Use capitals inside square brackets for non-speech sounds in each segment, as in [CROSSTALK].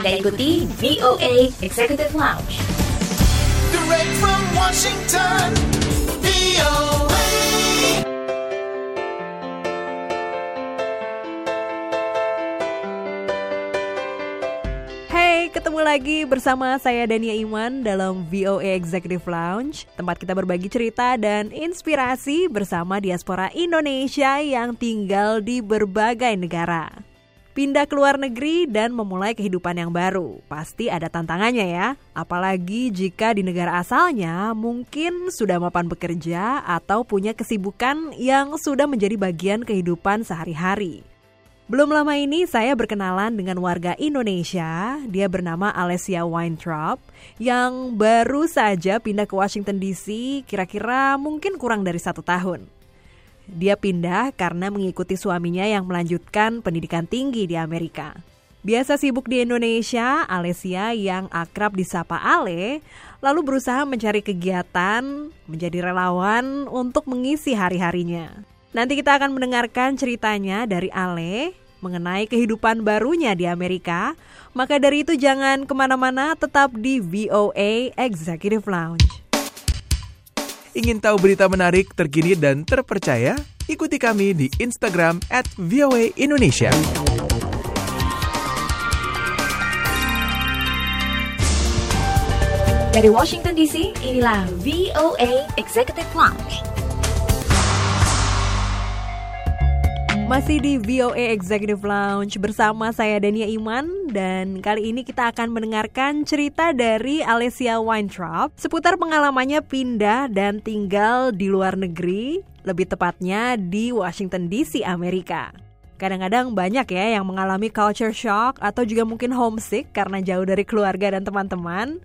Anda ikuti VOA Executive Lounge. Direct from Washington, VOA. Hai, ketemu lagi bersama saya Dania Iman dalam VOA Executive Lounge, tempat kita berbagi cerita dan inspirasi bersama diaspora Indonesia yang tinggal di berbagai negara. Pindah ke luar negeri dan memulai kehidupan yang baru, pasti ada tantangannya ya. Apalagi jika di negara asalnya mungkin sudah mapan bekerja atau punya kesibukan yang sudah menjadi bagian kehidupan sehari-hari. Belum lama ini saya berkenalan dengan warga Indonesia. Dia bernama Alessia Weintraub yang baru saja pindah ke Washington DC kira-kira mungkin kurang dari satu tahun. Dia pindah karena mengikuti suaminya yang melanjutkan pendidikan tinggi di Amerika. Biasa sibuk di Indonesia, Alessia yang akrab disapa Ale, lalu berusaha mencari kegiatan, menjadi relawan untuk mengisi hari-harinya. Nanti kita akan mendengarkan ceritanya dari Ale mengenai kehidupan barunya di Amerika. Maka dari itu jangan ke mana-mana, tetap di VOA Executive Lounge. Ingin tahu berita menarik, terkini, dan terpercaya? Ikuti kami di Instagram at VOA Indonesia. Dari Washington DC, inilah VOA Executive Lounge. Masih di VOA Executive Lounge bersama saya Dania Iman dan kali ini kita akan mendengarkan cerita dari Alessia Weintraub seputar pengalamannya pindah dan tinggal di luar negeri, lebih tepatnya di Washington DC, Amerika. Kadang-kadang banyak ya yang mengalami culture shock atau juga mungkin homesick karena jauh dari keluarga dan teman-teman.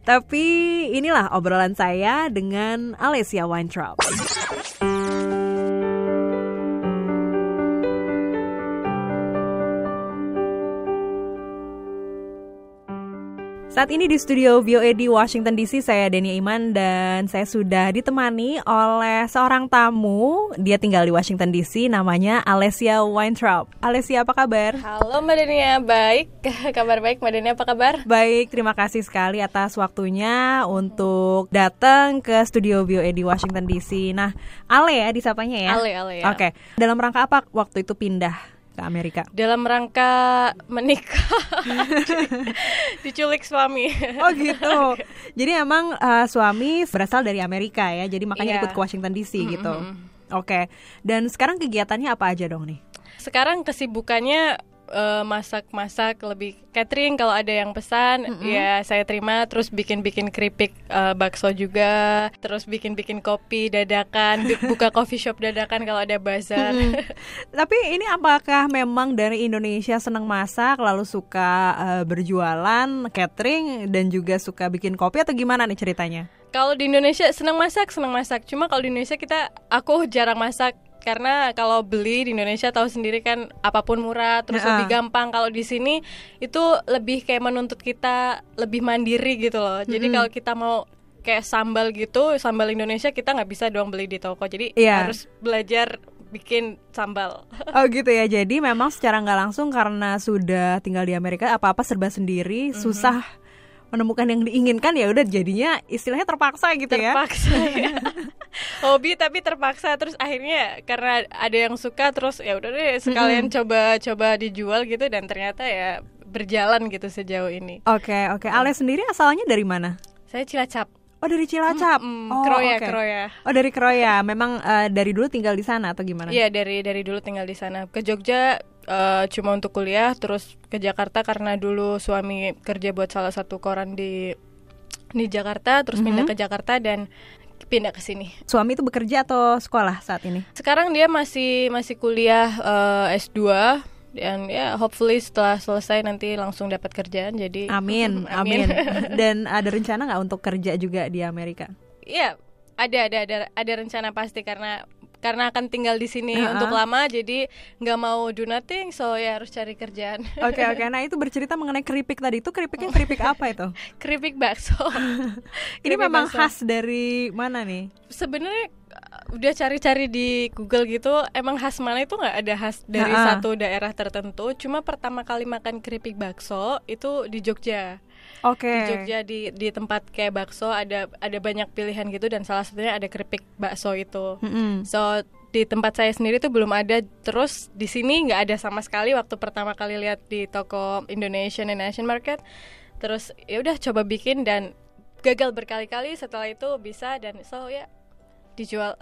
Tapi inilah obrolan saya dengan Alessia Weintraub. Saat ini di studio VOA di Washington DC saya Denia Iman dan saya sudah ditemani oleh seorang tamu. Dia tinggal di Washington DC namanya Alessia Weintraub. Alessia apa kabar? Halo Mbak Denia, baik. [LAUGHS] kabar baik Mbak Denia, apa kabar? Baik, terima kasih sekali atas waktunya untuk datang ke studio VOA di Washington DC. Nah, Ale ya disapanya ya? Ale, Ale ya. Oke, dalam rangka apa waktu itu pindah ke Amerika? Dalam rangka menikah, [LAUGHS] diculik suami. Oh gitu. Jadi emang uh, suami berasal dari Amerika ya. Jadi makanya Iya. ikut ke Washington DC gitu. Mm-mm. Oke. Dan sekarang kegiatannya apa aja dong nih? Sekarang kesibukannya eh, masak-masak lebih catering kalau ada yang pesan ya saya terima. Terus bikin-bikin keripik eh, bakso juga. Terus bikin-bikin kopi dadakan bu- [LAUGHS] buka coffee shop dadakan kalau ada bazar [LAUGHS] Tapi ini apakah memang dari Indonesia senang masak lalu suka uh, berjualan, catering dan juga suka bikin kopi atau gimana nih ceritanya? Kalau di Indonesia senang masak, senang masak. Cuma kalau di Indonesia kita aku jarang masak karena kalau beli di Indonesia tahu sendiri kan apa pun murah terus Ya. lebih gampang. Kalau di sini itu lebih kayak menuntut kita lebih mandiri gitu loh. Jadi kalau kita mau kayak sambal gitu, sambal Indonesia kita nggak bisa doang beli di toko. Jadi Iya. harus belajar bikin sambal. [LAUGHS] Oh gitu ya. Jadi memang secara nggak langsung karena sudah tinggal di Amerika apa-apa serba sendiri, susah menemukan yang diinginkan ya udah jadinya istilahnya terpaksa gitu ya. terpaksa ya. [LAUGHS] hobi tapi terpaksa terus akhirnya karena ada yang suka terus ya udah deh sekalian coba-coba dijual gitu dan ternyata ya berjalan gitu sejauh ini Oke, oke. Ale sendiri asalnya dari mana? saya cilacap Oh dari Cilacap. Mm, oh, Kroya oke. Kroya Oh dari Kroya. Memang eh, dari dulu tinggal di sana atau gimana? Iya dari dari dulu tinggal di sana ke Jogja eh, cuma untuk kuliah terus ke Jakarta karena dulu suami kerja buat salah satu koran di di Jakarta terus pindah ke Jakarta dan pindah ke sini Suami itu bekerja atau sekolah saat ini? Sekarang dia masih masih kuliah eh, S2 dan ya hopefully setelah selesai nanti langsung dapat kerjaan jadi Amin, amin. [LAUGHS] [LAUGHS] [LAUGHS] Dan ada rencana nggak untuk kerja juga di Amerika? Iya, ada ada ada ada rencana pasti karena karena akan tinggal di sini Uh-uh. untuk lama jadi nggak mau do nothing so ya harus cari kerjaan. Oke oke. Nah itu bercerita mengenai keripik tadi itu keripiknya keripik apa itu? [LAUGHS] Keripik bakso. [LAUGHS] Ini Keripik memang bakso. khas dari mana nih? Sebenarnya eh, udah cari-cari di Google gitu, emang khas mana itu nggak ada khas dari Ha-ha. satu daerah tertentu. Cuma pertama kali makan keripik bakso itu di Jogja. Oke. Di Jogja di di tempat kayak bakso ada ada banyak pilihan gitu dan salah satunya ada keripik bakso itu. Mm-mm. So di tempat saya sendiri tuh belum ada. Terus di sini nggak ada sama sekali waktu pertama kali lihat di toko Indonesian and Asian Market. Terus ya udah coba bikin dan gagal berkali-kali. Setelah itu bisa dan so ya dijual.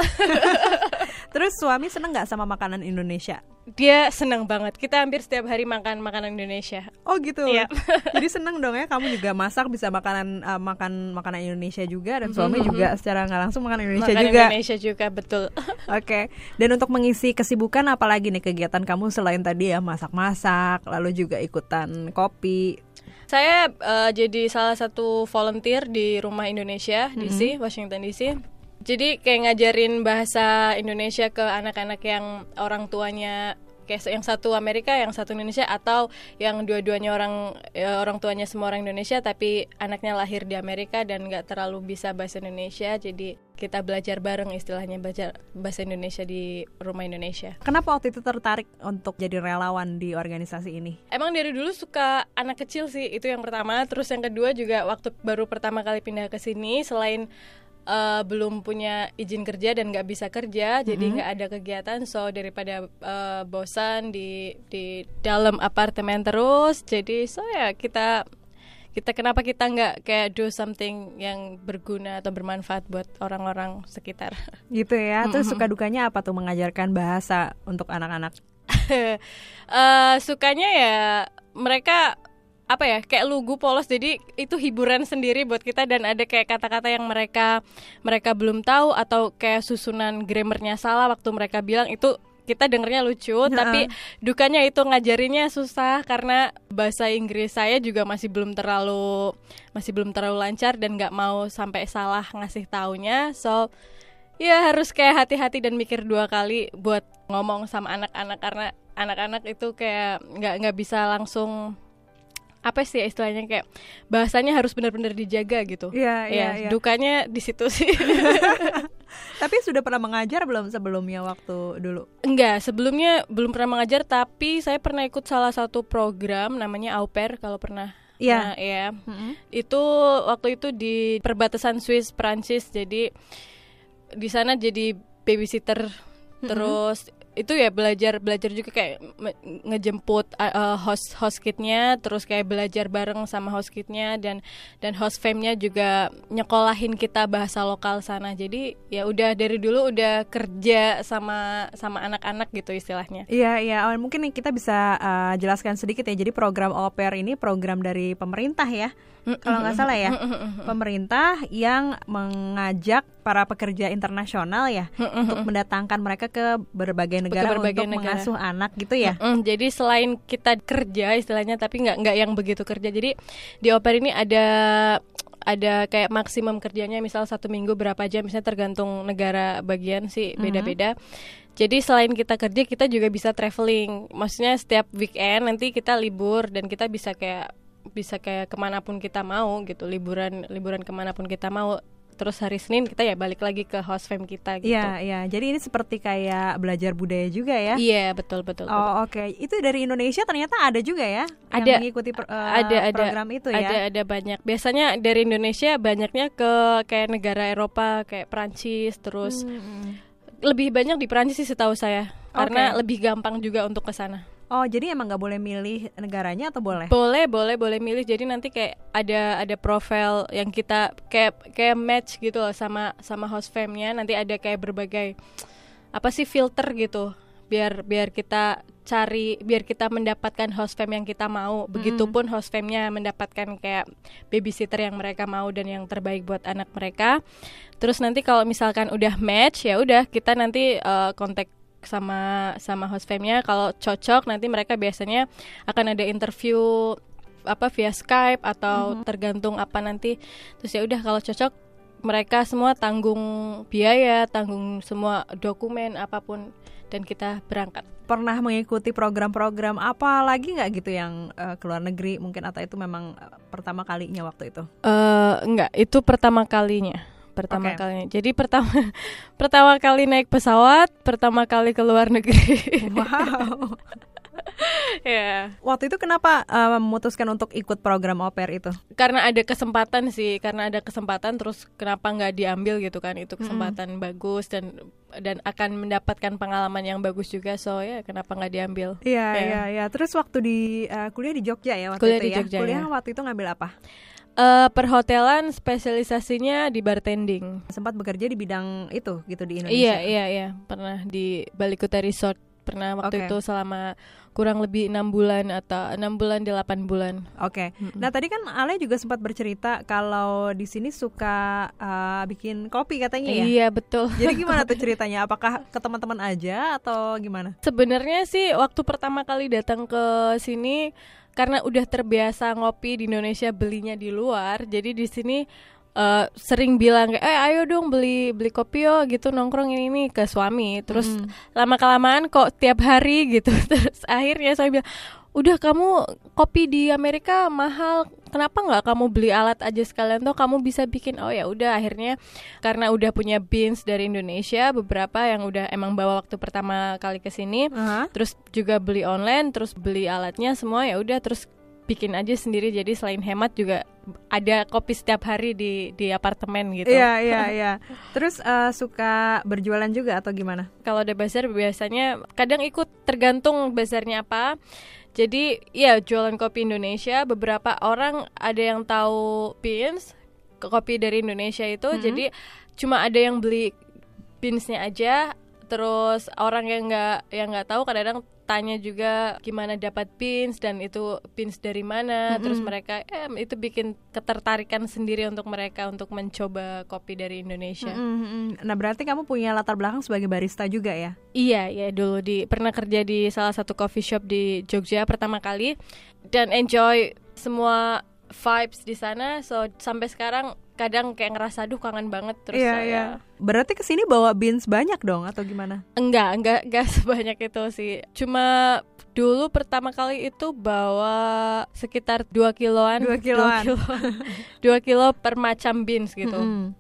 [LAUGHS] Terus suami seneng nggak sama makanan Indonesia? Dia seneng banget. Kita hampir setiap hari makan makanan Indonesia. Oh gitu. Iya. [LAUGHS] Jadi seneng dong ya kamu juga masak bisa makanan eh, makan makanan Indonesia juga dan suami juga secara nggak langsung makan Indonesia makan juga. Indonesia juga betul. [LAUGHS] Oke. Dan untuk mengisi kesibukan apalagi nih kegiatan kamu selain tadi ya masak-masak, lalu juga ikutan kopi. Saya eh, jadi salah satu volunteer di Rumah Indonesia DC, Washington DC. Jadi kayak ngajarin bahasa Indonesia ke anak-anak yang orang tuanya kayak yang satu Amerika, yang satu Indonesia atau yang dua-duanya orang ya, orang tuanya semua orang Indonesia tapi anaknya lahir di Amerika dan nggak terlalu bisa bahasa Indonesia. Jadi kita belajar bareng istilahnya belajar bahasa Indonesia di Rumah Indonesia. Kenapa waktu itu tertarik untuk jadi relawan di organisasi ini? Emang dari dulu suka anak kecil sih itu yang pertama. Terus yang kedua juga waktu baru pertama kali pindah ke sini selain eh, belum punya izin kerja dan nggak bisa kerja, jadi nggak ada kegiatan. So daripada eh, bosan di di dalam apartemen terus, jadi so ya kita kita kenapa kita nggak kayak do something yang berguna atau bermanfaat buat orang-orang sekitar. Gitu ya. [LAUGHS] Terus suka dukanya apa tuh mengajarkan bahasa untuk anak-anak? [LAUGHS] Eh, sukanya ya mereka apa ya kayak lugu polos. Jadi itu hiburan sendiri buat kita dan ada kayak kata-kata yang mereka mereka belum tahu atau kayak susunan grammarnya salah waktu mereka bilang itu kita dengernya lucu tapi dukanya itu ngajarinnya susah karena bahasa Inggris saya juga masih belum terlalu masih belum terlalu lancar dan nggak mau sampai salah ngasih taunya. So ya harus kayak hati-hati dan mikir dua kali buat ngomong sama anak-anak karena anak-anak itu kayak nggak nggak bisa langsung apa sih ya istilahnya kayak bahasanya harus benar-benar dijaga gitu. Iya, iya, Ya, iya. dukanya di situ sih. [LAUGHS] Tapi sudah pernah mengajar belum sebelumnya waktu dulu? Enggak, sebelumnya belum pernah mengajar tapi saya pernah ikut salah satu program namanya Au Pair kalau pernah. Iya. Nah, ya. Itu waktu itu di perbatasan Swiss Prancis jadi di sana jadi babysitter terus itu ya belajar belajar juga kayak ngejemput uh, host host kitnya terus kayak belajar bareng sama host kitnya dan dan host famnya juga nyekolahin kita bahasa lokal sana jadi ya udah dari dulu udah kerja sama sama anak-anak gitu istilahnya Iya, iya. Oh, mungkin kita bisa uh, jelaskan sedikit ya. Jadi program pair ini program dari pemerintah ya. Kalau nggak salah ya. Pemerintah yang mengajak para pekerja internasional ya untuk mendatangkan mereka ke berbagai negara berbagai untuk negara. mengasuh anak gitu ya. Jadi selain kita kerja istilahnya tapi nggak nggak yang begitu kerja. Jadi di oper ini ada ada kayak maksimum kerjanya misal satu minggu berapa jam misalnya tergantung negara bagian sih beda-beda. Jadi selain kita kerja kita juga bisa traveling. Maksudnya setiap weekend nanti kita libur dan kita bisa kayak bisa kayak ke mana pun kita mau gitu liburan liburan ke mana pun kita mau. Terus hari Senin kita ya balik lagi ke host fam kita gitu. Iya, iya. Jadi ini seperti kayak belajar budaya juga ya. Iya betul betul. betul. Oh oke, itu dari Indonesia ternyata ada juga ya Ada. yang mengikuti per- eh, ada ada program itu ya. ada ada banyak biasanya dari Indonesia banyaknya ke kayak negara Eropa kayak Prancis terus Hmm, lebih banyak di Prancis sih setahu saya karena Oke. lebih gampang juga untuk ke sana Oh jadi emang nggak boleh milih negaranya atau boleh? boleh boleh boleh milih. Jadi nanti kayak ada ada profil yang kita kayak kayak match gitu loh sama sama host famnya nanti ada kayak berbagai apa sih filter gitu. Biar biar kita cari biar kita mendapatkan host fam yang kita mau. Begitupun host famnya mendapatkan kayak babysitter yang mereka mau dan yang terbaik buat anak mereka. Terus nanti kalau misalkan udah match ya udah kita nanti eh, kontak sama sama host famnya kalau cocok nanti mereka biasanya akan ada interview apa via Skype atau tergantung apa nanti. Terus ya udah kalau cocok mereka semua tanggung biaya tanggung semua dokumen apa pun dan kita berangkat. Pernah mengikuti program-program apa lagi nggak gitu yang eh, ke luar negeri mungkin atau itu memang eh, pertama kalinya waktu itu? eh enggak itu pertama kalinya pertama Oke. kalinya. Jadi pertama [LAUGHS] pertama kali naik pesawat, pertama kali ke luar negeri. Wow. [LAUGHS] ya, Waktu itu kenapa eh, memutuskan untuk ikut program au pair itu? karena ada kesempatan sih, karena ada kesempatan terus kenapa nggak diambil gitu kan? Itu kesempatan bagus dan dan akan mendapatkan pengalaman yang bagus juga. So ya, kenapa nggak diambil? Iya, Ya. iya, iya. Terus waktu di eh, kuliah di Jogja ya waktu Kuliah itu di ya. Jogja, kuliah ya. waktu itu ngambil apa? Eh, perhotelan spesialisasinya di bartending. Sempat bekerja di bidang itu gitu di Indonesia. Iya, iya, iya. Pernah di Balikuta Resort. Pernah waktu Oke. itu selama kurang lebih enam bulan atau enam bulan delapan bulan. Oke. Nah tadi kan Ale juga sempat bercerita kalau di sini suka eh, bikin kopi katanya ya. Iya betul. Jadi [LAUGHS] gimana tuh ceritanya? Apakah ke teman-teman aja atau gimana? Sebenarnya sih waktu pertama kali datang ke sini karena udah terbiasa ngopi di Indonesia belinya di luar, jadi di sini eh, sering bilang kayak, eh ayo dong beli beli kopi yo gitu nongkrong ini nih ke suami. Terus lama kelamaan kok tiap hari [LAUGHS] gitu. Terus akhirnya saya bilang udah kamu kopi di Amerika mahal kenapa nggak kamu beli alat aja sekalian tuh kamu bisa bikin oh ya udah akhirnya karena udah punya beans dari Indonesia beberapa yang udah emang bawa waktu pertama kali ke sini Aha. terus juga beli online terus beli alatnya semua ya udah terus bikin aja sendiri jadi selain hemat juga ada kopi setiap hari di di apartemen gitu Iya, [LAUGHS] iya, iya. Terus eh, suka berjualan juga atau gimana? kalau ada bazar biasanya kadang ikut tergantung bazarnya apa. Jadi ya jualan kopi Indonesia beberapa orang ada yang tahu beans kopi dari Indonesia itu jadi cuma ada yang beli beansnya aja terus orang yang nggak yang nggak tahu kadang-kadang tanya juga gimana dapat beans dan itu beans dari mana terus mereka eh itu bikin ketertarikan sendiri untuk mereka untuk mencoba kopi dari Indonesia. Mm-mm. Nah berarti kamu punya latar belakang sebagai barista juga ya? Iya, ya dulu di pernah kerja di salah satu coffee shop di Jogja pertama kali dan enjoy semua vibes di sana. So sampai sekarang kadang kayak ngerasa duh kangen banget terus Iya, saya iya. Berarti ke sini bawa beans banyak dong atau gimana? enggak, enggak enggak [LAUGHS] sebanyak itu sih. Cuma dulu pertama kali itu bawa sekitar 2 kiloan. Dua kiloan. 2 kilo, [LAUGHS] dua kilo per macam beans gitu. Mm-mm.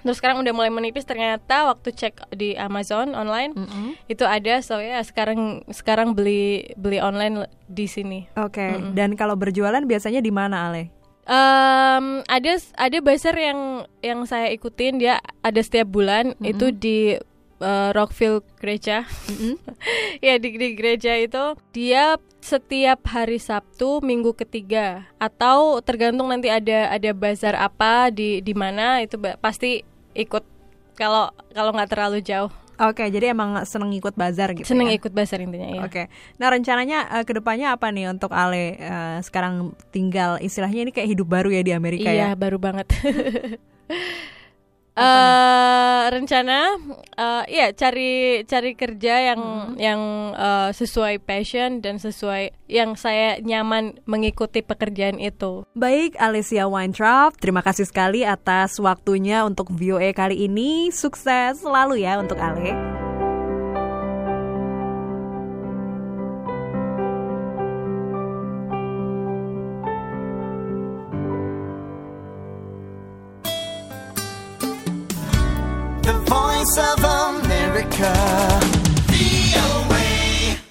Terus sekarang udah mulai menipis ternyata waktu cek di Amazon online Mm-mm. itu ada so ya sekarang sekarang beli beli online di sini Oke. Dan kalau berjualan biasanya di mana Ale? Em, ada ada bazar yang yang saya ikutin dia ada setiap bulan itu di eh, Rockville gereja. [LAUGHS] Ya di, di gereja itu. Dia setiap hari Sabtu minggu ketiga. Atau tergantung nanti ada ada bazar apa di di mana itu pasti ikut. Kalau kalau nggak terlalu jauh Oke, jadi emang seneng ikut bazar gitu seneng ya? ikut bazar intinya ya Oke, nah rencananya eh, ke depannya apa nih untuk Ale eh, sekarang tinggal istilahnya ini kayak hidup baru ya di Amerika iya, ya? baru banget. [LAUGHS] Eh rencana eh ya cari cari kerja yang Hmm. yang eh, sesuai passion dan sesuai yang saya nyaman mengikuti pekerjaan itu. Baik, Alicia Weintraub, terima kasih sekali atas waktunya untuk VOA kali ini. Sukses selalu ya untuk Ale. Voice of America.